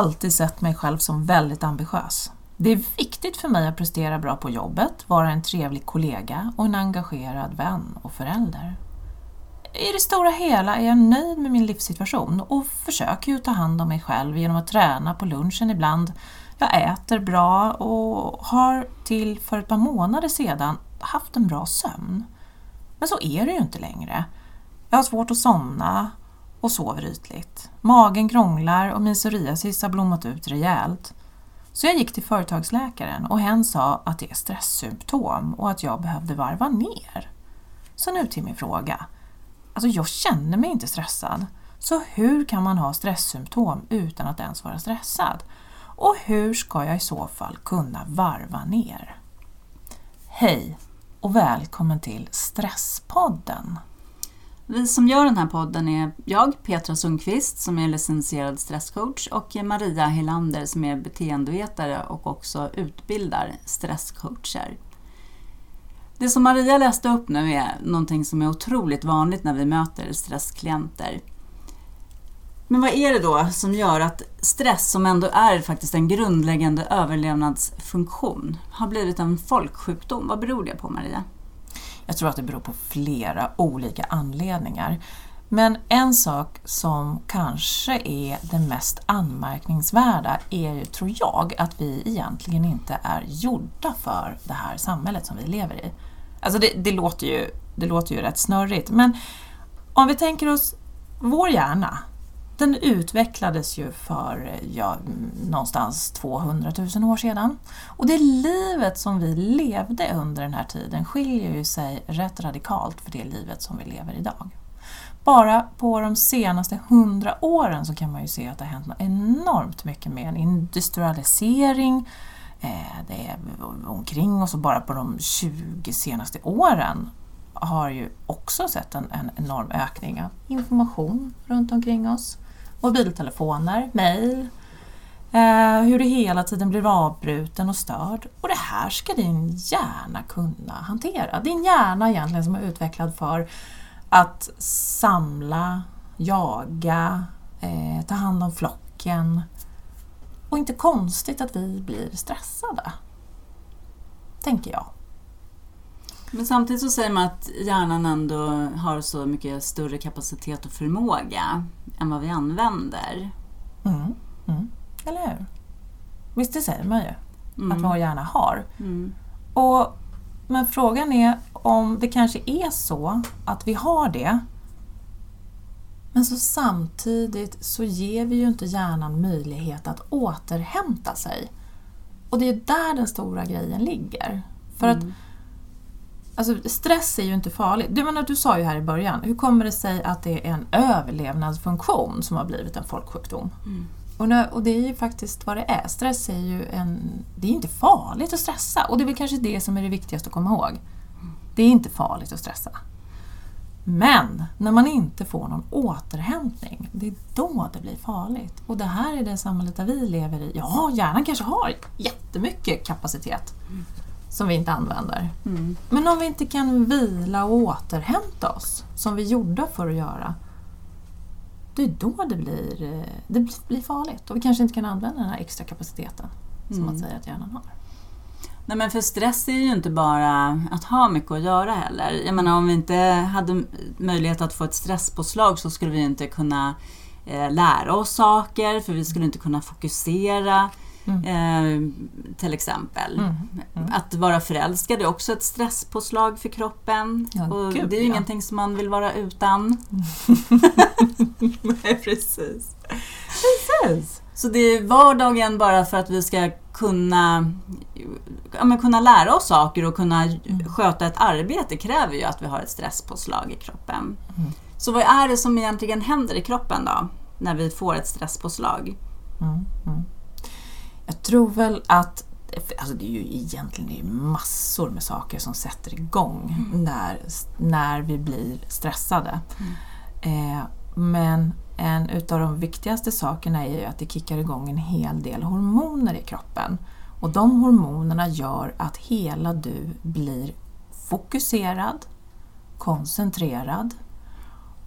alltid sett mig själv som väldigt ambitiös. Det är viktigt för mig att prestera bra på jobbet, vara en trevlig kollega och en engagerad vän och förälder. I det stora hela är jag nöjd med min livssituation och försöker ju ta hand om mig själv genom att träna på lunchen ibland. Jag äter bra och har till för ett par månader sedan haft en bra sömn. Men så är det ju inte längre. Jag har svårt att somna och sover ytligt. Magen krånglar och min psoriasis har blommat ut rejält. Så jag gick till företagsläkaren och hen sa att det är stresssymptom och att jag behövde varva ner. Så nu till min fråga. Alltså jag känner mig inte stressad. Så hur kan man ha stresssymptom utan att ens vara stressad? Och hur ska jag i så fall kunna varva ner? Hej och välkommen till Stresspodden! Vi som gör den här podden är jag, Petra Sundqvist, som är licensierad stresscoach och Maria Helander som är beteendevetare och också utbildar stresscoacher. Det som Maria läste upp nu är någonting som är otroligt vanligt när vi möter stressklienter. Men vad är det då som gör att stress, som ändå är faktiskt en grundläggande överlevnadsfunktion, har blivit en folksjukdom? Vad beror det på Maria? Jag tror att det beror på flera olika anledningar. Men en sak som kanske är det mest anmärkningsvärda är ju, tror jag, att vi egentligen inte är gjorda för det här samhället som vi lever i. Alltså det, det, låter, ju, det låter ju rätt snurrigt, men om vi tänker oss vår hjärna, den utvecklades ju för eh, ja, någonstans 200 000 år sedan. Och det livet som vi levde under den här tiden skiljer ju sig rätt radikalt för det livet som vi lever idag. Bara på de senaste hundra åren så kan man ju se att det har hänt enormt mycket med en industrialisering, eh, det är omkring oss och bara på de 20 senaste åren har ju också sett en, en enorm ökning av information runt omkring oss mobiltelefoner, mejl, eh, hur du hela tiden blir avbruten och störd. Och det här ska din hjärna kunna hantera. Din hjärna egentligen som är utvecklad för att samla, jaga, eh, ta hand om flocken. Och inte konstigt att vi blir stressade. Tänker jag. Men samtidigt så säger man att hjärnan ändå har så mycket större kapacitet och förmåga än vad vi använder. Mm, mm. Eller hur? Visst, det säger man ju mm. att vår hjärna har. Mm. Och, men frågan är om det kanske är så att vi har det men så samtidigt så ger vi ju inte hjärnan möjlighet att återhämta sig. Och det är där den stora grejen ligger. För att mm. Alltså, stress är ju inte farligt. Du, menar, du sa ju här i början, hur kommer det sig att det är en överlevnadsfunktion som har blivit en folksjukdom? Mm. Och, nu, och, det är ju faktiskt vad det är. Stress är ju en, det är inte farligt att stressa och det är väl kanske det som är det viktigaste att komma ihåg. Det är inte farligt att stressa. Men när man inte får någon återhämtning, det är då det blir farligt. Och det här är det samhället där vi lever i. Ja, hjärnan kanske har jättemycket kapacitet. Mm som vi inte använder. Mm. Men om vi inte kan vila och återhämta oss, som vi gjorde för att göra, det är då det blir, eh, det blir farligt och vi kanske inte kan använda den här extra kapaciteten som mm. man säger att hjärnan har. Nej men för stress är ju inte bara att ha mycket att göra heller. Jag menar om vi inte hade möjlighet att få ett stresspåslag så skulle vi inte kunna eh, lära oss saker för vi skulle inte kunna fokusera. Mm. Eh, till exempel. Mm. Mm. Att vara förälskad är också ett stresspåslag för kroppen. Ja, och gud, det är ju ja. ingenting som man vill vara utan. Nej, precis. precis. Så det är vardagen bara för att vi ska kunna, ja, men kunna lära oss saker och kunna mm. sköta ett arbete kräver ju att vi har ett stresspåslag i kroppen. Mm. Så vad är det som egentligen händer i kroppen då? När vi får ett stresspåslag? Mm. Jag tror väl att Alltså det är ju egentligen massor med saker som sätter igång mm. när, när vi blir stressade. Mm. Eh, men en utav de viktigaste sakerna är ju att det kickar igång en hel del hormoner i kroppen. Och de hormonerna gör att hela du blir fokuserad, koncentrerad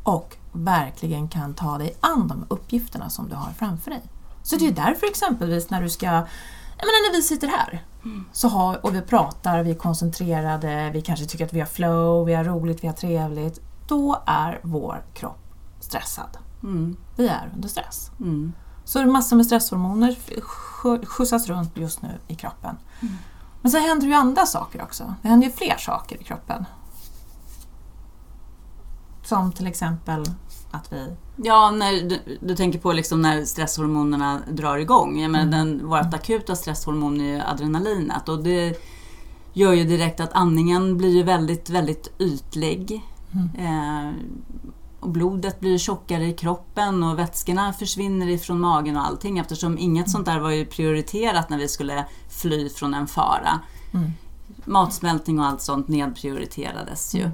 och verkligen kan ta dig an de uppgifterna som du har framför dig. Så det är därför exempelvis när du ska, jag menar när vi sitter här så har, och vi pratar, vi är koncentrerade, vi kanske tycker att vi har flow, vi har roligt, vi har trevligt. Då är vår kropp stressad. Mm. Vi är under stress. Mm. Så är massor med stresshormoner sk- skjutsas runt just nu i kroppen. Men sen händer ju andra saker också. Det händer ju fler saker i kroppen. Som till exempel att vi... Ja, när du, du tänker på liksom när stresshormonerna drar igång. Jag menar, den, vårt akuta stresshormon är ju adrenalinet och det gör ju direkt att andningen blir ju väldigt, väldigt ytlig. Eh, och blodet blir tjockare i kroppen och vätskorna försvinner ifrån magen och allting eftersom inget sånt där var ju prioriterat när vi skulle fly från en fara. Mm. Matsmältning och allt sånt nedprioriterades ju.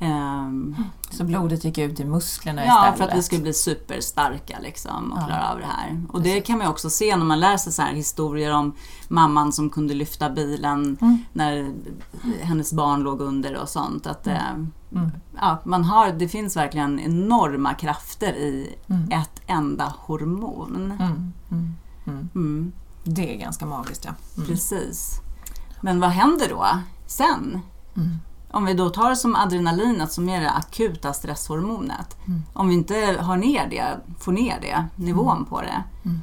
Ehm, Så blodet gick ut i musklerna Ja, istället. för att vi skulle bli superstarka liksom och Ja. klara av det här. Och det kan man också se när man läser så historier om mamman som kunde lyfta bilen Mm. när hennes barn låg under och sånt. Att, eh, Mm. ja, man har, det finns verkligen enorma krafter i Mm. ett enda hormon. Mm. Mm. Mm. Mm, Det är ganska magiskt ja. Mm. precis. Men vad händer då sen? Mm. Om vi då tar som adrenalinet som är det akuta stresshormonet. Mm. Om vi inte har ner det, får ner det, nivån på det. Mm.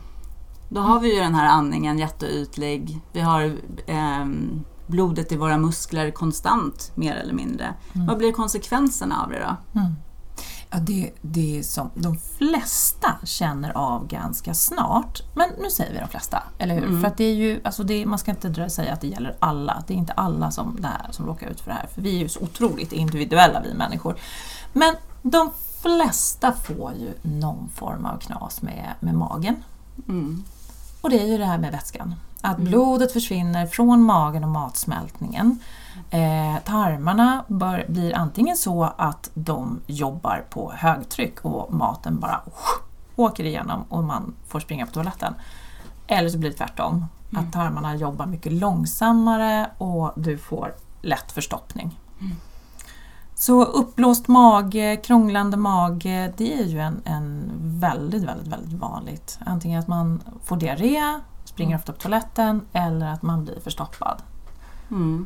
Då har vi ju den här andningen jätteytlig. Vi har ehm, blodet i våra muskler konstant mer eller mindre. Vad blir konsekvenserna av det då? Mm. Ja, det, det är som de flesta känner av ganska snart. Men nu säger vi de flesta, eller hur? Mm. För att det är ju, alltså det, man ska inte säga att det gäller alla. Det är inte alla som, det här, som råkar ut för det här. För vi är ju så otroligt individuella vi människor. Men de flesta får ju någon form av knas med, med magen. Mm. Och det är ju det här med vätskan. Att blodet försvinner från magen och matsmältningen. Eh, tarmarna bör, blir antingen så att de jobbar på högtryck och maten bara åker igenom och man får springa på toaletten. Eller så blir det tvärtom. Att tarmarna jobbar mycket långsammare och du får lätt förstoppning. Så uppblåst mage, krånglande mage, det är ju en, en väldigt, väldigt, väldigt vanligt. Antingen att man får diarré, springer ofta på toaletten eller att man blir förstoppad. Mm.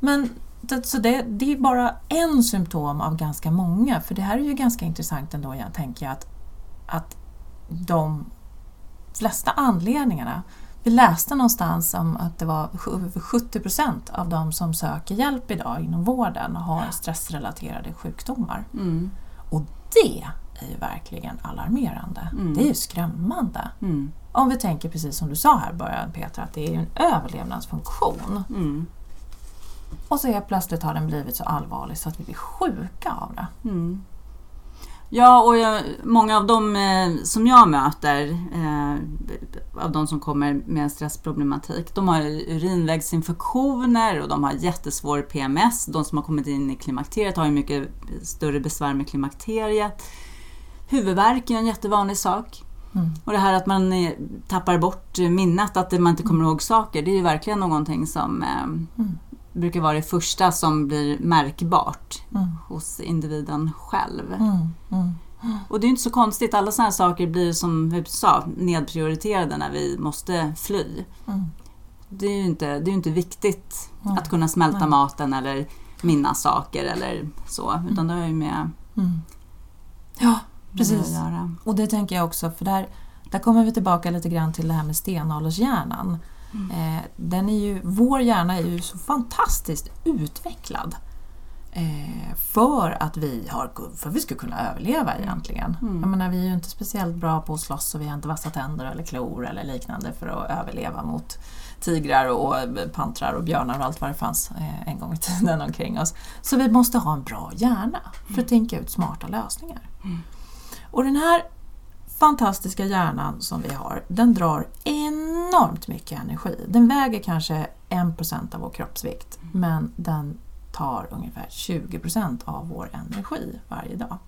Men så det, det är bara en symptom av ganska många, för det här är ju ganska intressant ändå, jag tänker att, att de flesta anledningarna vi läste någonstans om att det var över 70 procent av de som söker hjälp idag inom vården har stressrelaterade sjukdomar. Mm. Och det är ju verkligen alarmerande. Mm. Det är ju skrämmande. Mm. Om vi tänker precis som du sa här i början Petra, att det är ju en överlevnadsfunktion. Och så helt plötsligt har den blivit så allvarlig så att vi blir sjuka av det. Mm. Ja, och jag, många av dem eh, som jag möter, eh, av de som kommer med stressproblematik, de har urinvägsinfektioner och de har jättesvår PMS. De som har kommit in i klimakteriet har ju mycket större besvär med klimakteriet. Huvudvärk är en jättevanlig sak. Mm. Och det här att man eh, tappar bort minnet, att man inte kommer ihåg saker, det är ju verkligen någonting som eh, Mm. Brukar vara det första som blir märkbart Mm. hos individen själv. Mm. Mm. Och det är inte så konstigt, alla sådana här saker blir som vi sa nedprioriterade när vi måste fly. Mm. Det är ju inte, det är inte viktigt att kunna smälta Nej. maten eller minnas saker eller så, utan det har ju med Mm. Ja, med precis. göra. Och det tänker jag också, för där, där kommer vi tillbaka lite grann till det här med stenåldershjärnan. Eh, den är ju, vår hjärna är ju så fantastiskt utvecklad eh, för att vi, har, för vi ska kunna överleva egentligen. Mm. Jag menar, vi är ju inte speciellt bra på att slåss och vi har inte vassa tänder eller klor eller liknande för att överleva mot tigrar och pantrar och björnar och allt vad det fanns eh, en gång i tiden omkring oss. Så vi måste ha en bra hjärna för att tänka ut smarta lösningar. Och den här fantastiska hjärnan som vi har, den drar enormt mycket energi. Den väger kanske 1% av vår kroppsvikt, men den tar ungefär 20% av vår energi varje dag.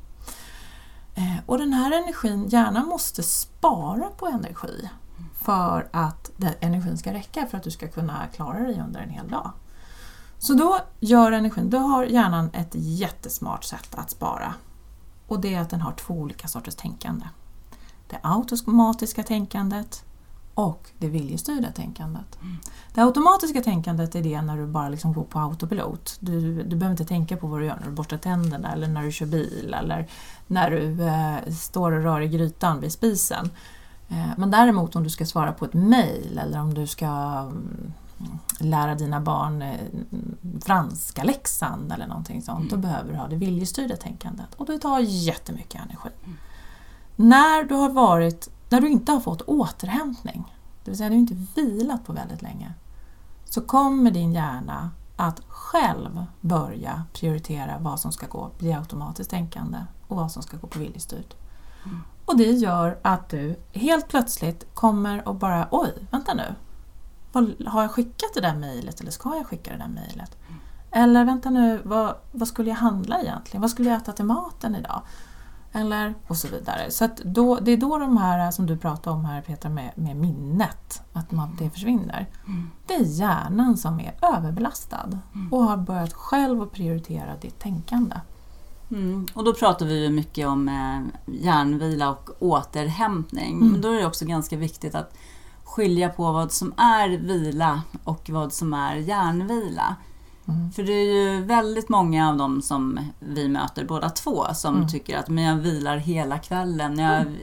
Eh, Och den här energin, hjärnan måste spara på energi för att den energin ska räcka för att du ska kunna klara dig under en hel dag. Så då gör energin, då har hjärnan ett jättesmart sätt att spara. Och det är att den har två olika sorters tänkande. Det automatiska tänkandet och det viljestyrda tänkandet. Det automatiska tänkandet är det när du bara liksom går på autopilot. Du, du behöver inte tänka på vad du gör när du borstar tänderna eller när du kör bil eller när du eh, står och rör i grytan vid spisen. Eh, men däremot om du ska svara på ett mejl eller om du ska mm, lära dina barn eh, franska läxan eller någonting sånt, mm. då behöver du ha det viljestyrda tänkandet och det tar jättemycket energi. Mm. När du har varit, när du inte har fått återhämtning, det vill säga du inte vilat på väldigt länge, så kommer din hjärna att själv börja prioritera vad som ska gå bli automatiskt tänkande och vad som ska gå på viljestyrt. Mm. Och det gör att du helt plötsligt kommer och bara oj, vänta nu. Har jag skickat det där mejlet eller ska jag skicka det där mejlet? Mm. Eller vänta nu, vad, vad skulle jag handla egentligen? Vad skulle jag äta till maten idag? Eller, och så vidare. Så då, det är då de här som du pratade om här Petra med, med minnet, att man, det försvinner. Mm. Det är hjärnan som är överbelastad mm. och har börjat själv att prioritera ditt tänkande. Mm. Och då pratar vi ju mycket om eh, hjärnvila och återhämtning. Mm. Men då är det också ganska viktigt att skilja på vad som är vila och vad som är hjärnvila. Mm. För det är ju väldigt många av dem som vi möter båda två som mm. tycker att men jag vilar hela kvällen. Jag mm.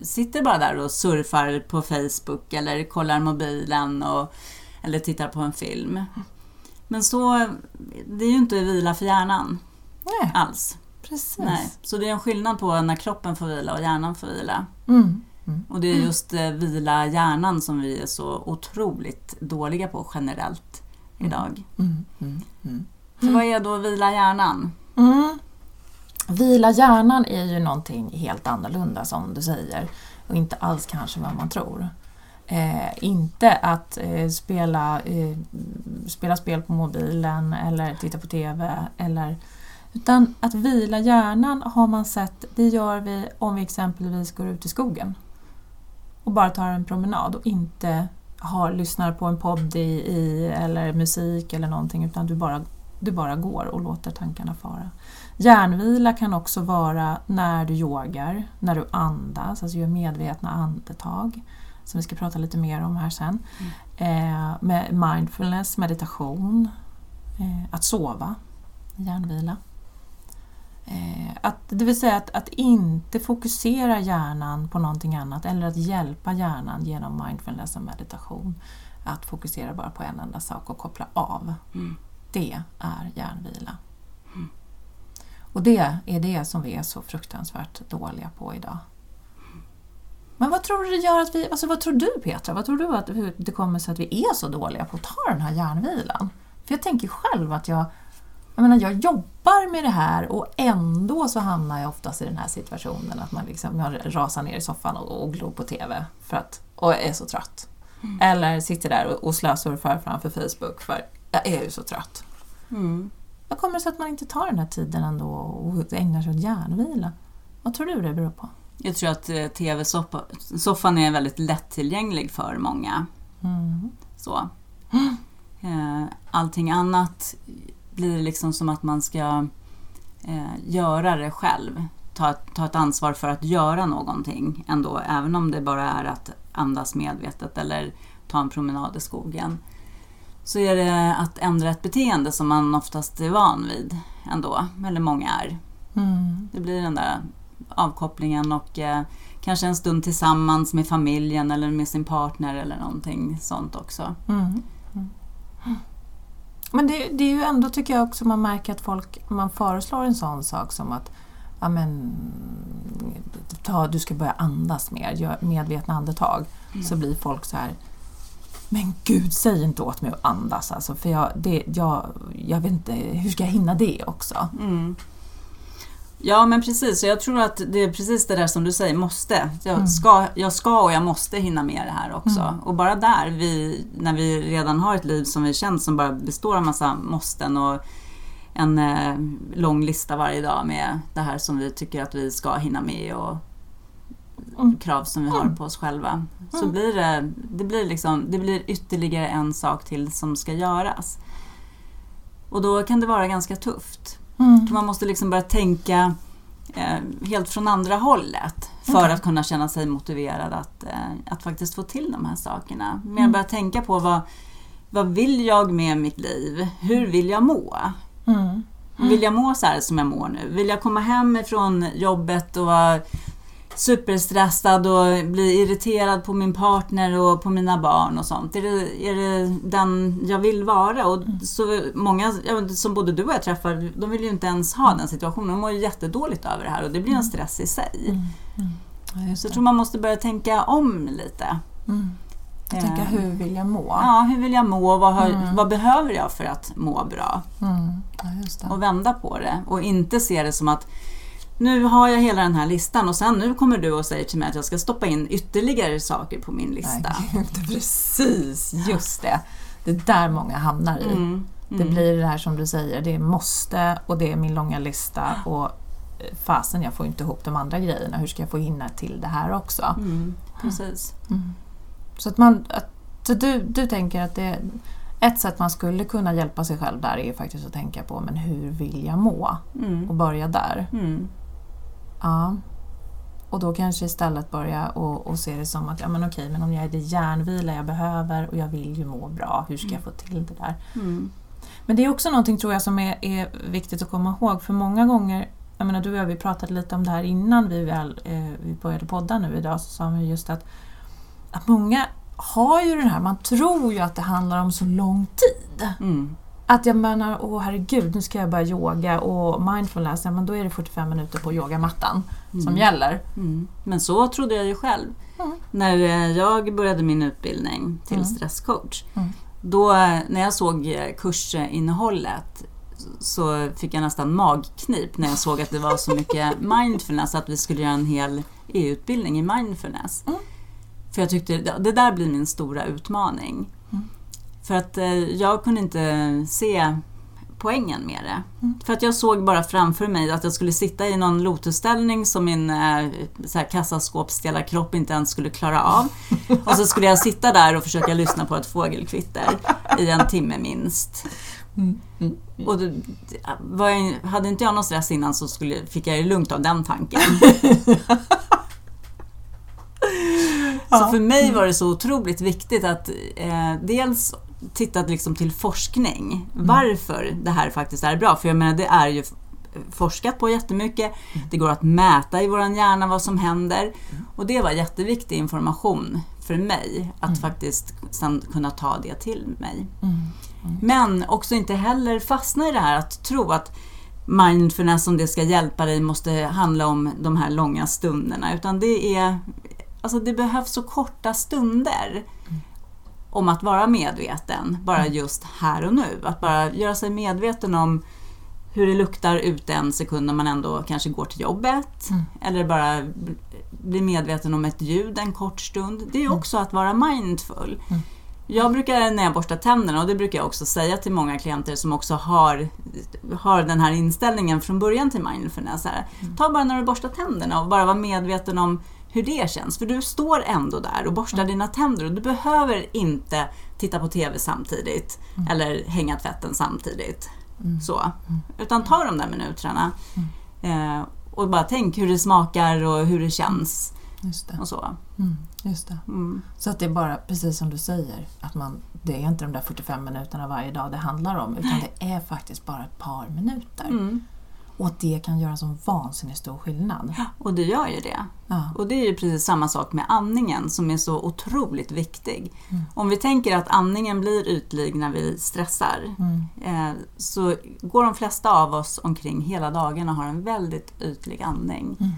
sitter bara där och surfar på Facebook eller kollar mobilen och, eller tittar på en film. Men så, det är ju inte vila för hjärnan Nej. alls. Precis. Nej. Så det är en skillnad på när kroppen får vila och hjärnan får vila. Mm. Mm. Och det är just eh, vila hjärnan som vi är så otroligt dåliga på generellt idag. Mm. Mm. Mm. Så vad är då vila hjärnan? Vila hjärnan är ju någonting helt annorlunda som du säger och inte alls kanske vad man tror. Eh, inte att eh, spela, eh, spela spel på mobilen eller titta på TV eller utan att vila hjärnan har man sett, det gör vi om vi exempelvis går ut i skogen och bara tar en promenad och inte har, lyssnar på en podd i, i, eller musik eller någonting utan du bara, du bara går och låter tankarna fara. Hjärnvila kan också vara när du yogar, när du andas, alltså gör medvetna andetag som vi ska prata lite mer om här sen. Mm. Eh, med mindfulness, meditation, eh, att sova, hjärnvila. Eh, att, det vill säga att, att inte fokusera hjärnan på någonting annat eller att hjälpa hjärnan genom mindfulness och meditation. Att fokusera bara på en enda sak och koppla av. Mm. Det är hjärnvila. Mm. Och det är det som vi är så fruktansvärt dåliga på idag. Men vad tror du det gör att vi, alltså vad tror du Petra, vad tror du att det kommer sig att vi är så dåliga på att ta den här hjärnvilan? För jag tänker själv att jag jag menar, jag jobbar med det här och ändå så hamnar jag oftast i den här situationen att man liksom, jag rasar ner i soffan och, och glor på TV för att, och är så trött. Mm. Eller sitter där och, och slösurfar framför Facebook för jag är ju så trött. Mm. Vad kommer det sig att man inte tar den här tiden ändå och ägnar sig åt hjärnvila? Vad tror du det beror på? Jag tror att eh, TV-soffan är väldigt lättillgänglig för många. Mm. Så. Mm. Allting annat blir det liksom som att man ska eh, göra det själv. Ta, ta ett ansvar för att göra någonting ändå, även om det bara är att andas medvetet eller ta en promenad i skogen. Så är det att ändra ett beteende som man oftast är van vid ändå, eller många är. Mm. Det blir den där avkopplingen och eh, kanske en stund tillsammans med familjen eller med sin partner eller någonting sånt också. Mm. Mm. Men det, det, är ju ändå, tycker jag också, man märker att folk, man föreslår en sån sak som att ja, men, ta, du ska börja andas mer, gör medvetna andetag. Mm. Så blir folk så här men gud, säg inte åt mig att andas alltså, för jag, det, jag, jag vet inte, hur ska jag hinna det också? Mm. Ja men precis, jag tror att det är precis det där som du säger, måste. Jag, mm. ska, jag ska och jag måste hinna med det här också. Mm. Och bara där, vi, när vi redan har ett liv som vi känner som bara består av massa måsten och en eh, lång lista varje dag med det här som vi tycker att vi ska hinna med och mm. krav som vi har mm. på oss själva. Så mm. blir det, det, blir liksom, det blir ytterligare en sak till som ska göras. Och då kan det vara ganska tufft. Mm. Man måste liksom börja tänka eh, helt från andra hållet för Okej. att kunna känna sig motiverad att, eh, att faktiskt få till de här sakerna. Mer Mm. börja tänka på vad, vad vill jag med mitt liv? Hur vill jag må? Mm. Vill jag må så här som jag mår nu? Vill jag komma hem ifrån jobbet och vara superstressad och bli irriterad på min partner och på mina barn och sånt? Är det, är det den jag vill vara? Och så många, som både du och jag träffar, de vill ju inte ens ha den situationen. De mår ju jättedåligt över det här och det blir en stress i sig. Mm. Mm. Ja, Så jag tror man måste börja tänka om lite. Mm. Jag tänker, Eh, hur vill jag må? Ja, hur vill jag må? Vad, har, Mm. vad behöver jag för att må bra? Mm. Ja, och vända på det och inte se det som att nu har jag hela den här listan och sen nu kommer du och säger till mig att jag ska stoppa in ytterligare saker på min lista. Nej, precis, just det. Det är där många hamnar i. Mm, Det mm, blir det här som du säger, det är måste och det är min långa lista och eh, fasen jag får inte ihop de andra grejerna, hur ska jag få hinna till det här också? mm, precis. Så att man, att, så du, du tänker att det ett sätt man skulle kunna hjälpa sig själv där är ju faktiskt att tänka på men hur vill jag må? Mm, Och börja där. Mm, Ja. Och då kanske istället börja och, och se det som att ja, men okej, men om jag är det järnvila jag behöver och jag vill ju må bra, hur ska jag få till det där? mm, Men det är också någonting tror jag som är, är viktigt att komma ihåg för många gånger, jag menar du och jag vi pratade lite om det här innan vi, väl, eh, vi började podda nu idag, så sa vi just att, att många har ju den här, man tror ju att det handlar om så lång tid. mm, Att jag menar, åh herregud, nu ska jag börja yoga och mindfulness, ja, men då är det 45 minuter på yogamattan som Mm. gäller. mm. Men så trodde jag ju själv. Mm. När eh, jag började min utbildning till Mm. stresscoach. Mm. Då eh, när jag såg eh, kursinnehållet så fick jag nästan magknip när jag såg att det var så mycket mindfulness, att vi skulle göra en hel EU-utbildning i mindfulness. Mm. För jag tyckte det där blir min stora utmaning. Mm. För att eh, jag kunde inte se poängen med det. Mm. För att jag såg bara framför mig att jag skulle sitta i någon lotusställning som min eh, så här kassaskåpsdelarkropp inte ens skulle klara av. Och så skulle jag sitta där och försöka lyssna på ett fågelkvitter i en timme minst. Mm. Och det, var jag, hade inte jag någon stress innan så skulle, fick jag det lugnt av den tanken. Så för mig var det så otroligt viktigt att eh, dels titta liksom till forskning. Varför det här faktiskt är bra. För jag menar det är ju forskat på jättemycket. Det går att mäta i våran hjärna vad som händer. Och det var jätteviktig information för mig att faktiskt sen kunna ta det till mig. Mm. Men också inte heller fastna i det här att tro att mindfulness, om det ska hjälpa dig, måste handla om de här långa stunderna. Utan det är, alltså det behövs så korta stunder om att vara medveten, bara just här och nu. Att bara göra sig medveten om hur det luktar ute en sekund när man ändå kanske går till jobbet. Mm. Eller bara bl- bli medveten om ett ljud en kort stund. Det är också att vara mindful. Mm. Jag brukar när jag borstar tänderna, och det brukar jag också säga till många klienter som också har, har den här inställningen från början till mindfulness. Här. Ta bara när du borstar tänderna och bara vara medveten om hur det känns. För du står ändå där och borstar dina tänder och du behöver inte titta på TV samtidigt eller hänga tvätten samtidigt. Så. Utan ta de där minuterna eh, och bara tänk hur det smakar och hur det känns Just det. och så. Mm. Just det. Mm. Så att det är bara, precis som du säger, att man, det är inte de där 45 minuterna varje dag det handlar om, utan det är faktiskt bara ett par minuter. Mm. Och att det kan göra en sån vansinnigt stor skillnad. Och det gör ju det. Ja. Och det är ju precis samma sak med andningen som är så otroligt viktig. Mm. Om vi tänker att andningen blir ytlig när vi stressar Mm. eh, så går de flesta av oss omkring hela dagen och har en väldigt ytlig andning. Mm.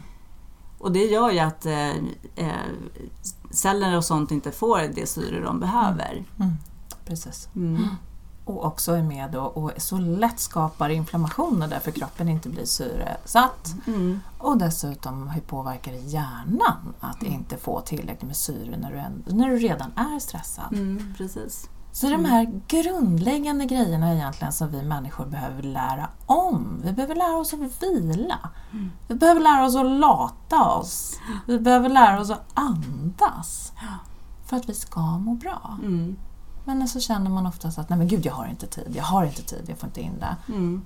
Och det gör ju att eh, eh, celler och sånt inte får det syre de behöver. Mm. Precis. Mm. Och också är med och, och så lätt skapar inflammationer därför kroppen inte blir syresatt. Mm. Och dessutom hur påverkar det hjärnan att inte få tillräckligt med syre när du, när du redan är stressad. Mm, precis. Så de här grundläggande grejerna egentligen som vi människor behöver lära om. Vi behöver lära oss att vila. Vi behöver lära oss att lata oss. Vi behöver lära oss att andas. För att vi ska må bra. Men så känner man oftast att nej men gud jag har inte tid, jag har inte tid, jag får inte in det. Mm.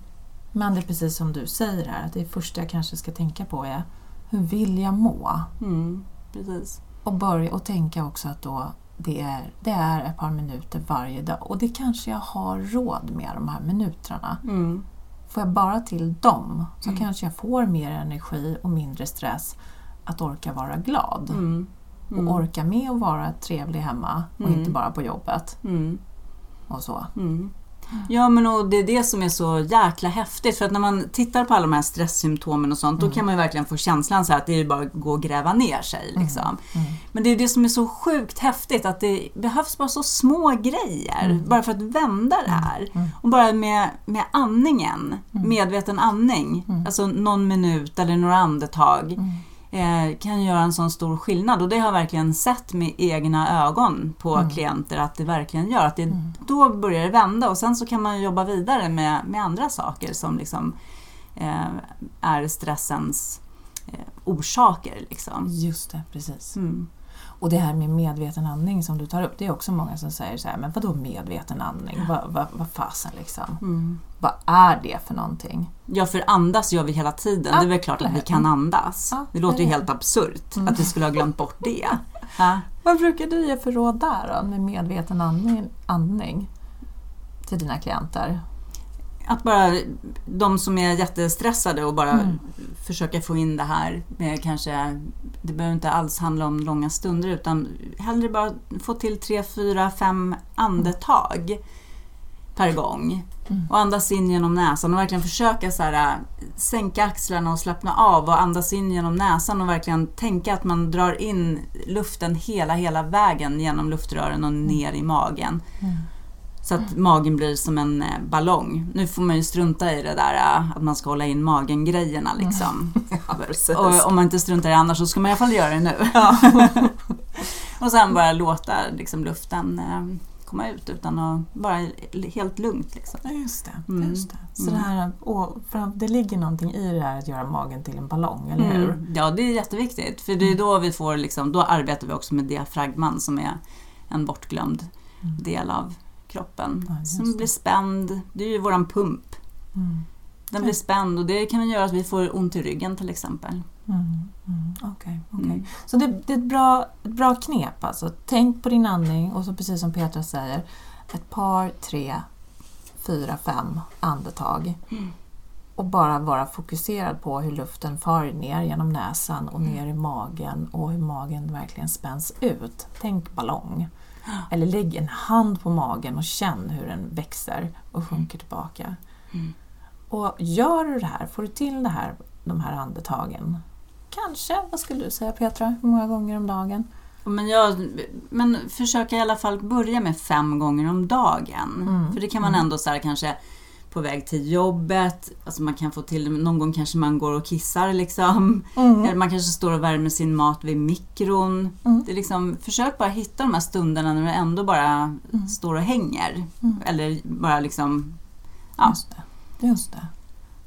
Men det är precis som du säger här, att det första jag kanske ska tänka på är hur vill jag må? Mm, precis. Och börja och tänka också att då det är, det är ett par minuter varje dag och det kanske jag har råd med de här minuterna. Mm. Får jag bara till dem så Mm. kanske jag får mer energi och mindre stress att orka vara glad. Mm. Mm. Och orka med att vara trevlig hemma och Mm. inte bara på jobbet. Mm. Och så. Mm. Ja men och det är det som är så jäkla häftigt för att när man tittar på alla de här stresssymptomen och sånt då kan man ju verkligen få känslan så att det är bara att gå och gräva ner sig. Liksom. Mm. Men det är det som är så sjukt häftigt att det behövs bara så små grejer bara för att vända det här. Mm. Och bara med, med andningen, medveten andning, alltså någon minut eller några andetag eh, kan göra en sån stor skillnad och det har jag verkligen sett med egna ögon på klienter att det verkligen gör att det, då börjar det vända och sen så kan man jobba vidare med, med andra saker som liksom eh, är stressens eh, orsaker. Liksom. Just det, precis. Mm. Och det här med medveten andning som du tar upp, det är också många som säger så här, men vadå medveten andning? Vad, vad, vad fasen liksom? Mm. Vad är det för någonting? Ja, för andas gör vi hela tiden. Ja, det är väl klart att vi kan andas. Ja, det låter ju helt absurt att vi skulle ha glömt bort det. Vad brukar du ge för råd där då, med medveten andning, andning till dina klienter? Att bara de som är jättestressade och bara Mm. försöka få in det här med kanske, det behöver inte alls handla om långa stunder utan hellre bara få till tre, fyra, fem andetag per gång. Mm. Och andas in genom näsan och verkligen försöka så här, sänka axlarna och slappna av och andas in genom näsan och verkligen tänka att man drar in luften hela, hela vägen genom luftrören och ner i magen. Mm. Så att magen blir som en eh, ballong. Nu får man ju strunta i det där eh, att man ska hålla in magen-grejerna liksom. Och om man inte struntar i det annars så ska man i alla fall göra det nu. och sen bara låta liksom, luften eh, komma ut utan att vara helt lugnt. Liksom. Ja, just det. Mm. Just det. Så Mm. det, här, och för det ligger någonting i det här att göra magen till en ballong, eller hur? Mm. Ja, det är jätteviktigt. För det är då vi får, liksom, då arbetar vi också med diafragman som är en bortglömd del av kroppen. Mm. Ja, som blir spänd. Det är ju våran pump. Mm. Den blir spänd och det kan göra att vi får ont i ryggen till exempel. Mm. Mm. Okej, okej. Mm. Så det, det är ett bra, ett bra knep alltså. Tänk på din andning och så precis som Petra säger, ett par, tre, fyra, fem andetag. Mm. Och bara vara fokuserad på hur luften far ner genom näsan och ner i magen och hur magen verkligen spänns ut. Tänk ballong. Eller lägg en hand på magen och känn hur den växer och sjunker tillbaka. Mm. Och gör du det här, får du till det här, de här andetagen, kanske, vad skulle du säga Petra, hur många gånger om dagen? Men, jag, men försöka i alla fall börja med fem gånger om dagen. Mm. För det kan man ändå så här, kanske på väg till jobbet, alltså man kan få till någon gång kanske man går och kissar liksom. Eller man kanske står och värmer sin mat vid mikron. Mm. Det är liksom, försök bara hitta de här stunderna när du ändå bara står och hänger. Mm. Eller bara liksom ja, Just det. Just det.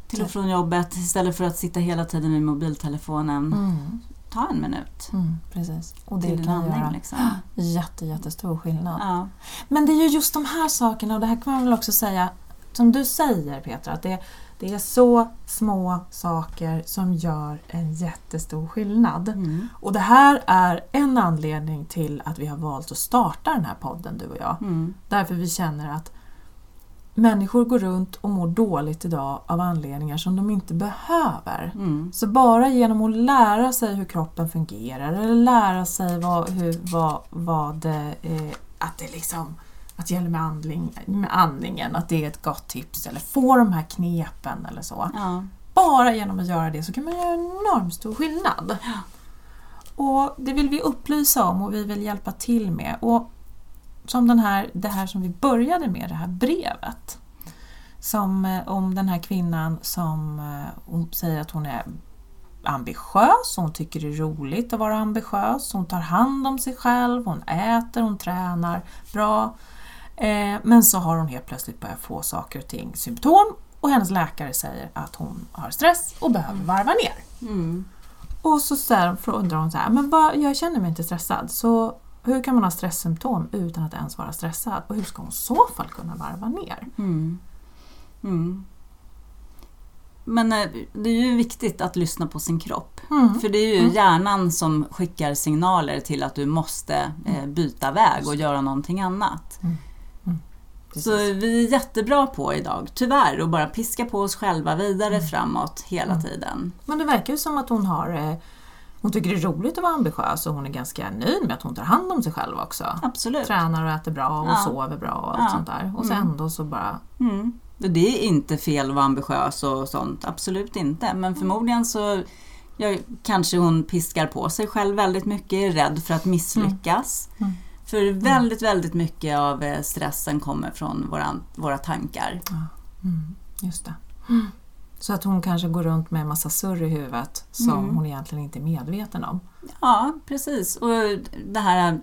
till och från jobbet istället för att sitta hela tiden med mobiltelefonen. Mm. Ta en minut Mm, precis. Och det till kan andning. göra Liksom. jätte, jättestor skillnad. Ja. Men det är ju just de här sakerna, och det här kan man väl också säga, som du säger Petra, att det, det är så små saker som gör en jättestor skillnad. Mm. Och det här är en anledning till att vi har valt att starta den här podden, du och jag. Mm. Därför vi känner att människor går runt och mår dåligt idag av anledningar som de inte behöver. Mm. Så bara genom att lära sig hur kroppen fungerar eller lära sig vad, hur, vad, vad eh, att det liksom att det gäller med, andling, med andningen, att det är ett gott tips eller få de här knepen eller så. Ja. Bara genom att göra det så kan man göra en enormt stor skillnad. Och det vill vi upplysa om och vi vill hjälpa till med. Och som den här, det här som vi började med, det här brevet. Som, eh, om den här kvinnan som eh, säger att hon är ambitiös, hon tycker det är roligt att vara ambitiös, hon tar hand om sig själv, hon äter, hon tränar bra. Eh, men så har hon helt plötsligt börjat få saker och ting symptom och hennes läkare säger att hon har stress och behöver varva ner. Mm. Och så, så här, undrar hon så här, men vad, jag känner mig inte stressad, så hur kan man ha stresssymptom utan att ens vara stressad? Och hur ska hon i så fall kunna varva ner? Mm. Mm. Men eh, det är ju viktigt att lyssna på sin kropp. Mm. För det är ju hjärnan som skickar signaler till att du måste eh, byta väg och göra någonting annat. Precis. Så vi är jättebra på idag, tyvärr, att bara piska på oss själva vidare framåt hela tiden. Men det verkar ju som att hon har eh, hon tycker det är roligt att vara ambitiös och hon är ganska nöjd med att hon tar hand om sig själv också. Absolut. Tränar och äter bra och Ja. sover bra och allt Ja. sånt där. Och så ändå så bara... Mm. Det är inte fel att vara ambitiös och sånt, absolut inte. Men förmodligen så ja, kanske hon piskar på sig själv väldigt mycket, är rädd för att misslyckas. Mm. För väldigt, väldigt mycket av eh, stressen kommer från våra, våra tankar. Mm, just det. Så att hon kanske går runt med en massa surr i huvudet som Mm. hon egentligen inte är medveten om. Ja, precis. Och det här...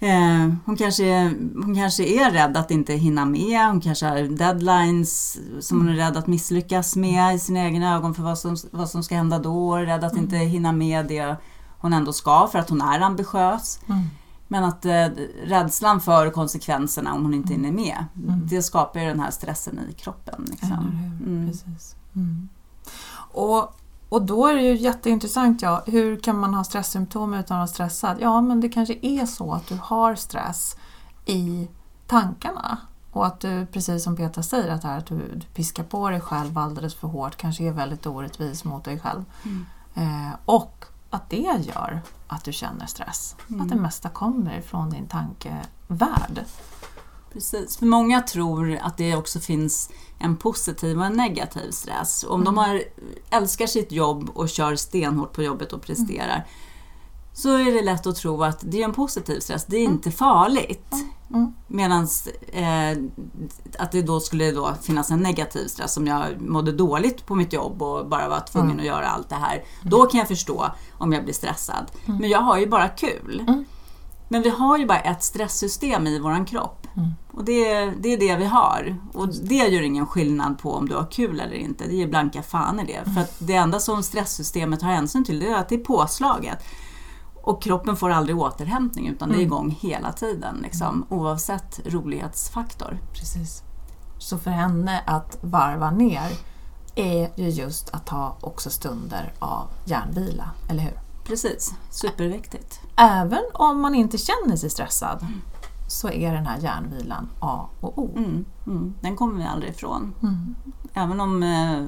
Eh, hon, kanske, hon kanske är rädd att inte hinna med, hon kanske har deadlines som hon är rädd att misslyckas med i sina egna ögon för vad som, vad som ska hända då, rädd att inte hinna med det hon ändå ska för att hon är ambitiös. Mm. Men att eh, rädslan för konsekvenserna om hon inte hinner med, det skapar ju den här stressen i kroppen. Liksom. Mm. Precis. Mm. Och, och då är det ju jätteintressant, ja, hur kan man ha stresssymptom utan att vara stressad? Ja, men det kanske är så att du har stress i tankarna. Och att du, precis som Petra säger, att, här, att du, du piskar på dig själv alldeles för hårt, kanske är väldigt orättvis mot dig själv. Mm. Eh, och att det gör att du känner stress. Att det mesta kommer ifrån din tankevärld. Precis, för många tror att det också finns en positiv och en negativ stress. Om de har, älskar sitt jobb och kör stenhårt på jobbet och presterar så är det lätt att tro att det är en positiv stress, det är inte farligt. Mm. Medan eh, att det då skulle då finnas en negativ stress om jag mådde dåligt på mitt jobb och bara var tvungen Mm. att göra allt det här. Då kan jag förstå om jag blir stressad. Men jag har ju bara kul. Mm. Men vi har ju bara ett stresssystem i våran kropp. Mm. Och det, är- det är det vi har. Och det gör ingen skillnad på om du har kul eller inte. Det är blanka fan i det. Mm. För att det enda som stresssystemet har hänsyn till det är att det är påslaget. Och kroppen får aldrig återhämtning utan det är Mm. igång hela tiden. Liksom, oavsett rolighetsfaktor. Precis. Så för henne att varva ner är ju just att ta också stunder av hjärnvila, eller hur? Precis, superviktigt. Även om man inte känner sig stressad så är den här hjärnvilan A och O. Mm, mm. Den kommer vi aldrig ifrån. Mm. Även om eh,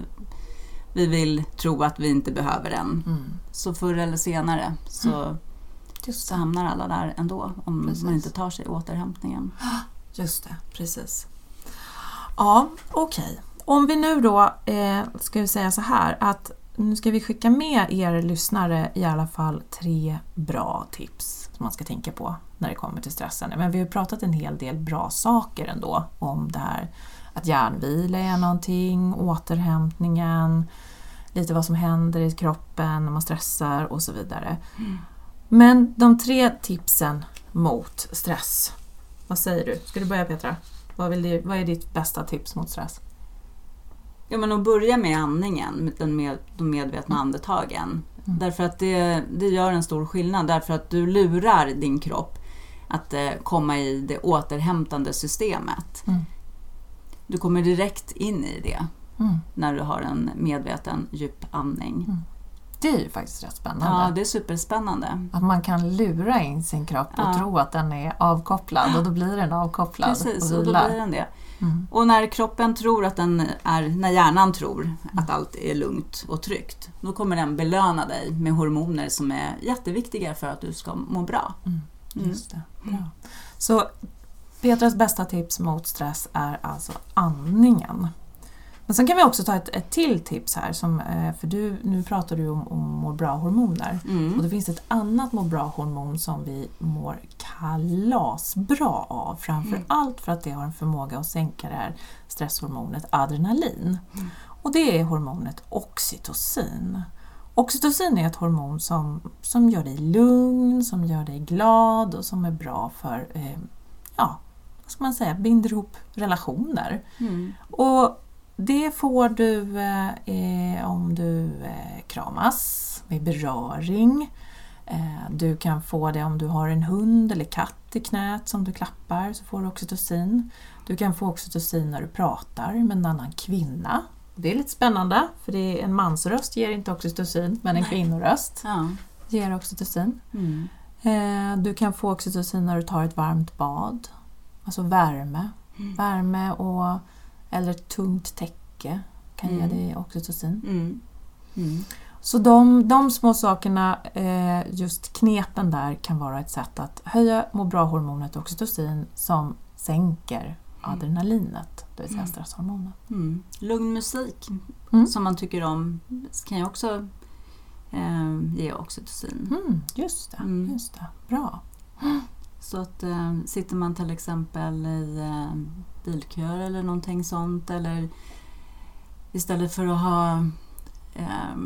vi vill tro att vi inte behöver den. Mm. Så förr eller senare så, Just så hamnar alla där ändå om Precis. man inte tar sig återhämtningen. Just det, precis. Ja, okej. Om vi nu då eh, ska vi säga så här att nu ska vi skicka med er lyssnare i alla fall tre bra tips som man ska tänka på när det kommer till stressen. Men vi har pratat en hel del bra saker ändå om det här att hjärnvila är någonting, återhämtningen, lite vad som händer i kroppen när man stressar och så vidare. Men de tre tipsen mot stress, vad säger du? Ska du börja Petra? Vad, vill du, vad är ditt bästa tips mot stress? Ja, men att börja med andningen, den med, de medvetna andetagen. Därför att det, det gör en stor skillnad. Därför att du lurar din kropp att eh, komma i det återhämtande systemet. Mm. Du kommer direkt in i det Mm. när du har en medveten djup andning. Det är ju faktiskt rätt spännande. Ja, det är superspännande. Att man kan lura in sin kropp och Ja. tro att den är avkopplad och då blir den avkopplad Precis, och och då blir den det. Mm. Och när kroppen tror att den är, när hjärnan tror att allt är lugnt och tryggt, då kommer den belöna dig med hormoner som är jätteviktiga för att du ska må bra. Mm. Just det. Bra. Så Petras bästa tips mot stress är alltså andningen. Men sen kan vi också ta ett, ett till tips här, som, eh, för du, nu pratar du om, om må bra-hormoner. Och Mm. det finns ett annat må bra-hormon som vi mår kalasbra av. Framför allt för att det har en förmåga att sänka det här stresshormonet adrenalin. Och det är hormonet oxytocin. Oxytocin är ett hormon som, som gör dig lugn, som gör dig glad och som är bra för, eh, ja, vad ska man säga, binder ihop relationer. Mm. Och det får du eh, eh, om du eh, kramas med beröring. Eh, du kan få det om du har en hund eller katt i knät som du klappar så får du oxytocin. Du kan få oxytocin när du pratar med en annan kvinna. Det är lite spännande för det är en mansröst ger inte oxytocin men en kvinnoröst Ja. ger oxytocin. Mm. Eh, du kan få oxytocin när du tar ett varmt bad. Alltså värme. Mm. Värme och, eller ett tungt täcke kan ge Mm. dig oxytocin. Mm. Mm. Så de, de små sakerna, eh, just knepen där, kan vara ett sätt att höja må bra-hormonet oxytocin som sänker adrenalinet, det vill säga Mm. stresshormonet. Mm. Lugn musik Mm. som man tycker om kan ju också eh, ge oxytocin. Mm, just det, Mm. just det. Bra. Så att eh, sitter man till exempel i eh, bilköer eller någonting sånt eller istället för att ha eh,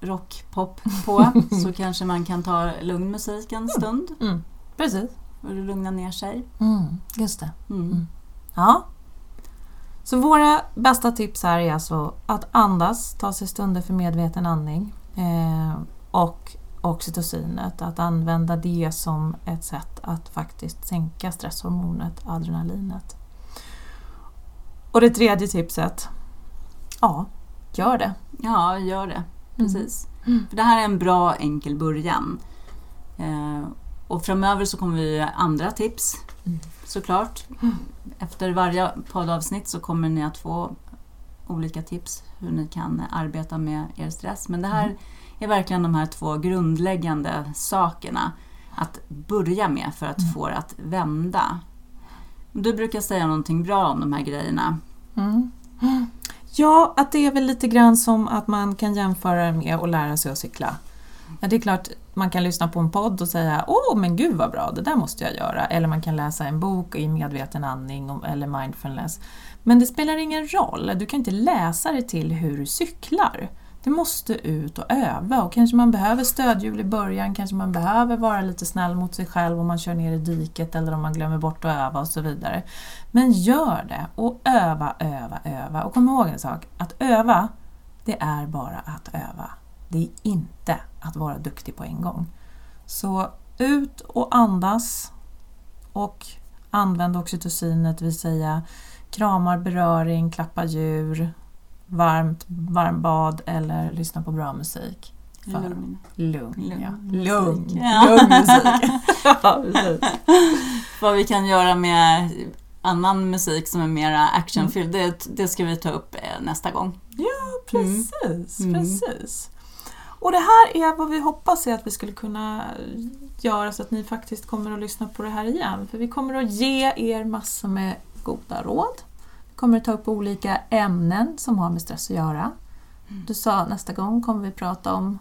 rockpop på så kanske man kan ta lugn musik en stund Mm, precis. och lugna ner sig. Mm, just det. Mm. Mm. Ja. Så våra bästa tips här är alltså att andas, ta sig stunder för medveten andning eh, och oxytocinet, att använda det som ett sätt att faktiskt sänka stresshormonet adrenalinet. Och det tredje tipset, ja, gör det. Ja, gör det. Precis. Mm. För det här är en bra enkel början. Eh, och framöver så kommer vi göra andra tips Mm. såklart. Efter varje poddavsnitt så kommer ni att få olika tips hur ni kan arbeta med er stress. Men det här Mm. Är verkligen de här två grundläggande sakerna att börja med för att Mm. få det att vända. Du brukar säga någonting bra om de här grejerna. Mm. Ja, att det är väl lite grann som att man kan jämföra med att lära sig att cykla. Ja, det är klart, man kan lyssna på en podd och säga åh men gud vad bra, det där måste jag göra. Eller man kan läsa en bok i medveten andning eller mindfulness. Men det spelar ingen roll, du kan inte läsa dig till hur du cyklar. Du måste ut och öva och kanske man behöver stödhjul i början, kanske man behöver vara lite snäll mot sig själv om man kör ner i diket eller om man glömmer bort att öva och så vidare. Men gör det och öva, öva, öva. Och kom ihåg en sak, att öva, det är bara att öva. Det är inte att vara duktig på en gång. Så ut och andas och använd oxytocinet, det vill säga kramar, beröring, klappa djur, varmt varmbad eller lyssna på bra musik. För Lugn. lugn, Lugn ja. musik. Lugn, Ja. lugn musik. ja, precis. Vad vi kan göra med annan musik som är mer actionfylld, det, det ska vi ta upp eh, nästa gång. Precis, Mm. precis. Och det här är vad vi hoppas är att vi skulle kunna göra så att ni faktiskt kommer att lyssna på det här igen. För vi kommer att ge er massor med goda råd. Kommer att ta upp olika ämnen som har med stress att göra. Du sa nästa gång kommer vi prata om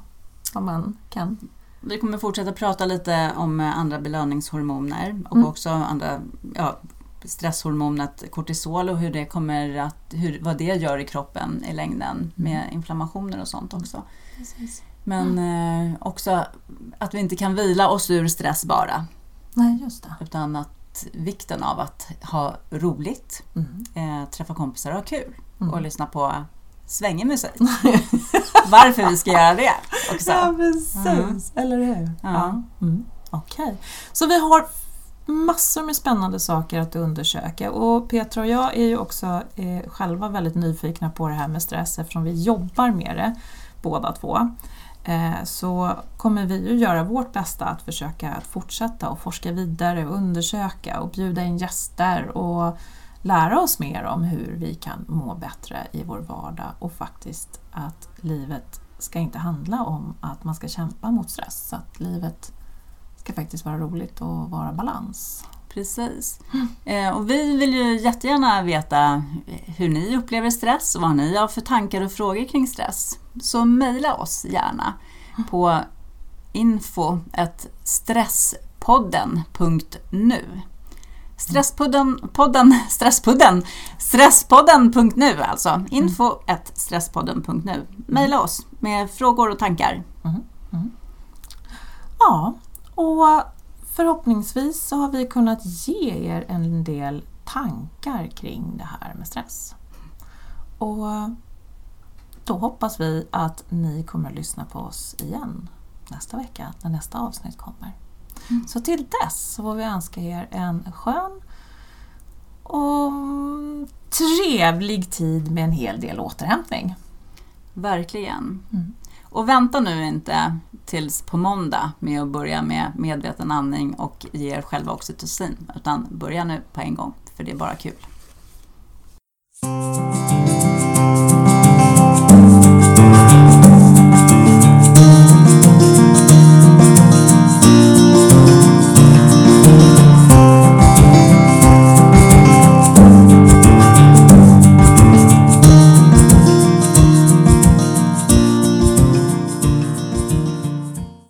vad man kan... Vi kommer fortsätta prata lite om eh, andra belöningshormoner och Mm. också andra ja, stresshormonet kortisol och hur det kommer att, hur, vad det gör i kroppen i längden med inflammationer och sånt också. Men eh, också att vi inte kan vila oss ur stress bara Nej, just det. utan att vikten av att ha roligt, Mm. eh, träffa kompisar och ha kul Mm. och lyssna på svängig musik. Varför vi ska göra det också. Ja, precis. Mm. Eller hur? Ja. Mm. Okej. Så vi har massor med spännande saker att undersöka och Petra och jag är ju också eh, själva väldigt nyfikna på det här med stress eftersom vi jobbar med det båda två. Eh, så kommer vi ju göra vårt bästa att försöka att fortsätta och forska vidare och undersöka och bjuda in gäster och lära oss mer om hur vi kan må bättre i vår vardag och faktiskt att livet ska inte handla om att man ska kämpa mot stress. Så att livet ska faktiskt vara roligt och vara balans. Precis. Eh, och vi vill ju jättegärna veta hur ni upplever stress och vad ni har för tankar och frågor kring stress. Så mejla oss gärna på info.stresspodden.nu Stresspodden, podden, stresspodden, stresspodden.nu alltså. info.stresspodden.nu Mejla oss med frågor och tankar. Ja, och förhoppningsvis så har vi kunnat ge er en del tankar kring det här med stress. Och då hoppas vi att ni kommer att lyssna på oss igen nästa vecka när nästa avsnitt kommer. Så till dess så får vi önska er en skön och trevlig tid med en hel del återhämtning. Verkligen. Mm. Och vänta nu inte tills på måndag med att börja med medveten andning och ge er själva oxytocin, utan börja nu på en gång, för det är bara kul.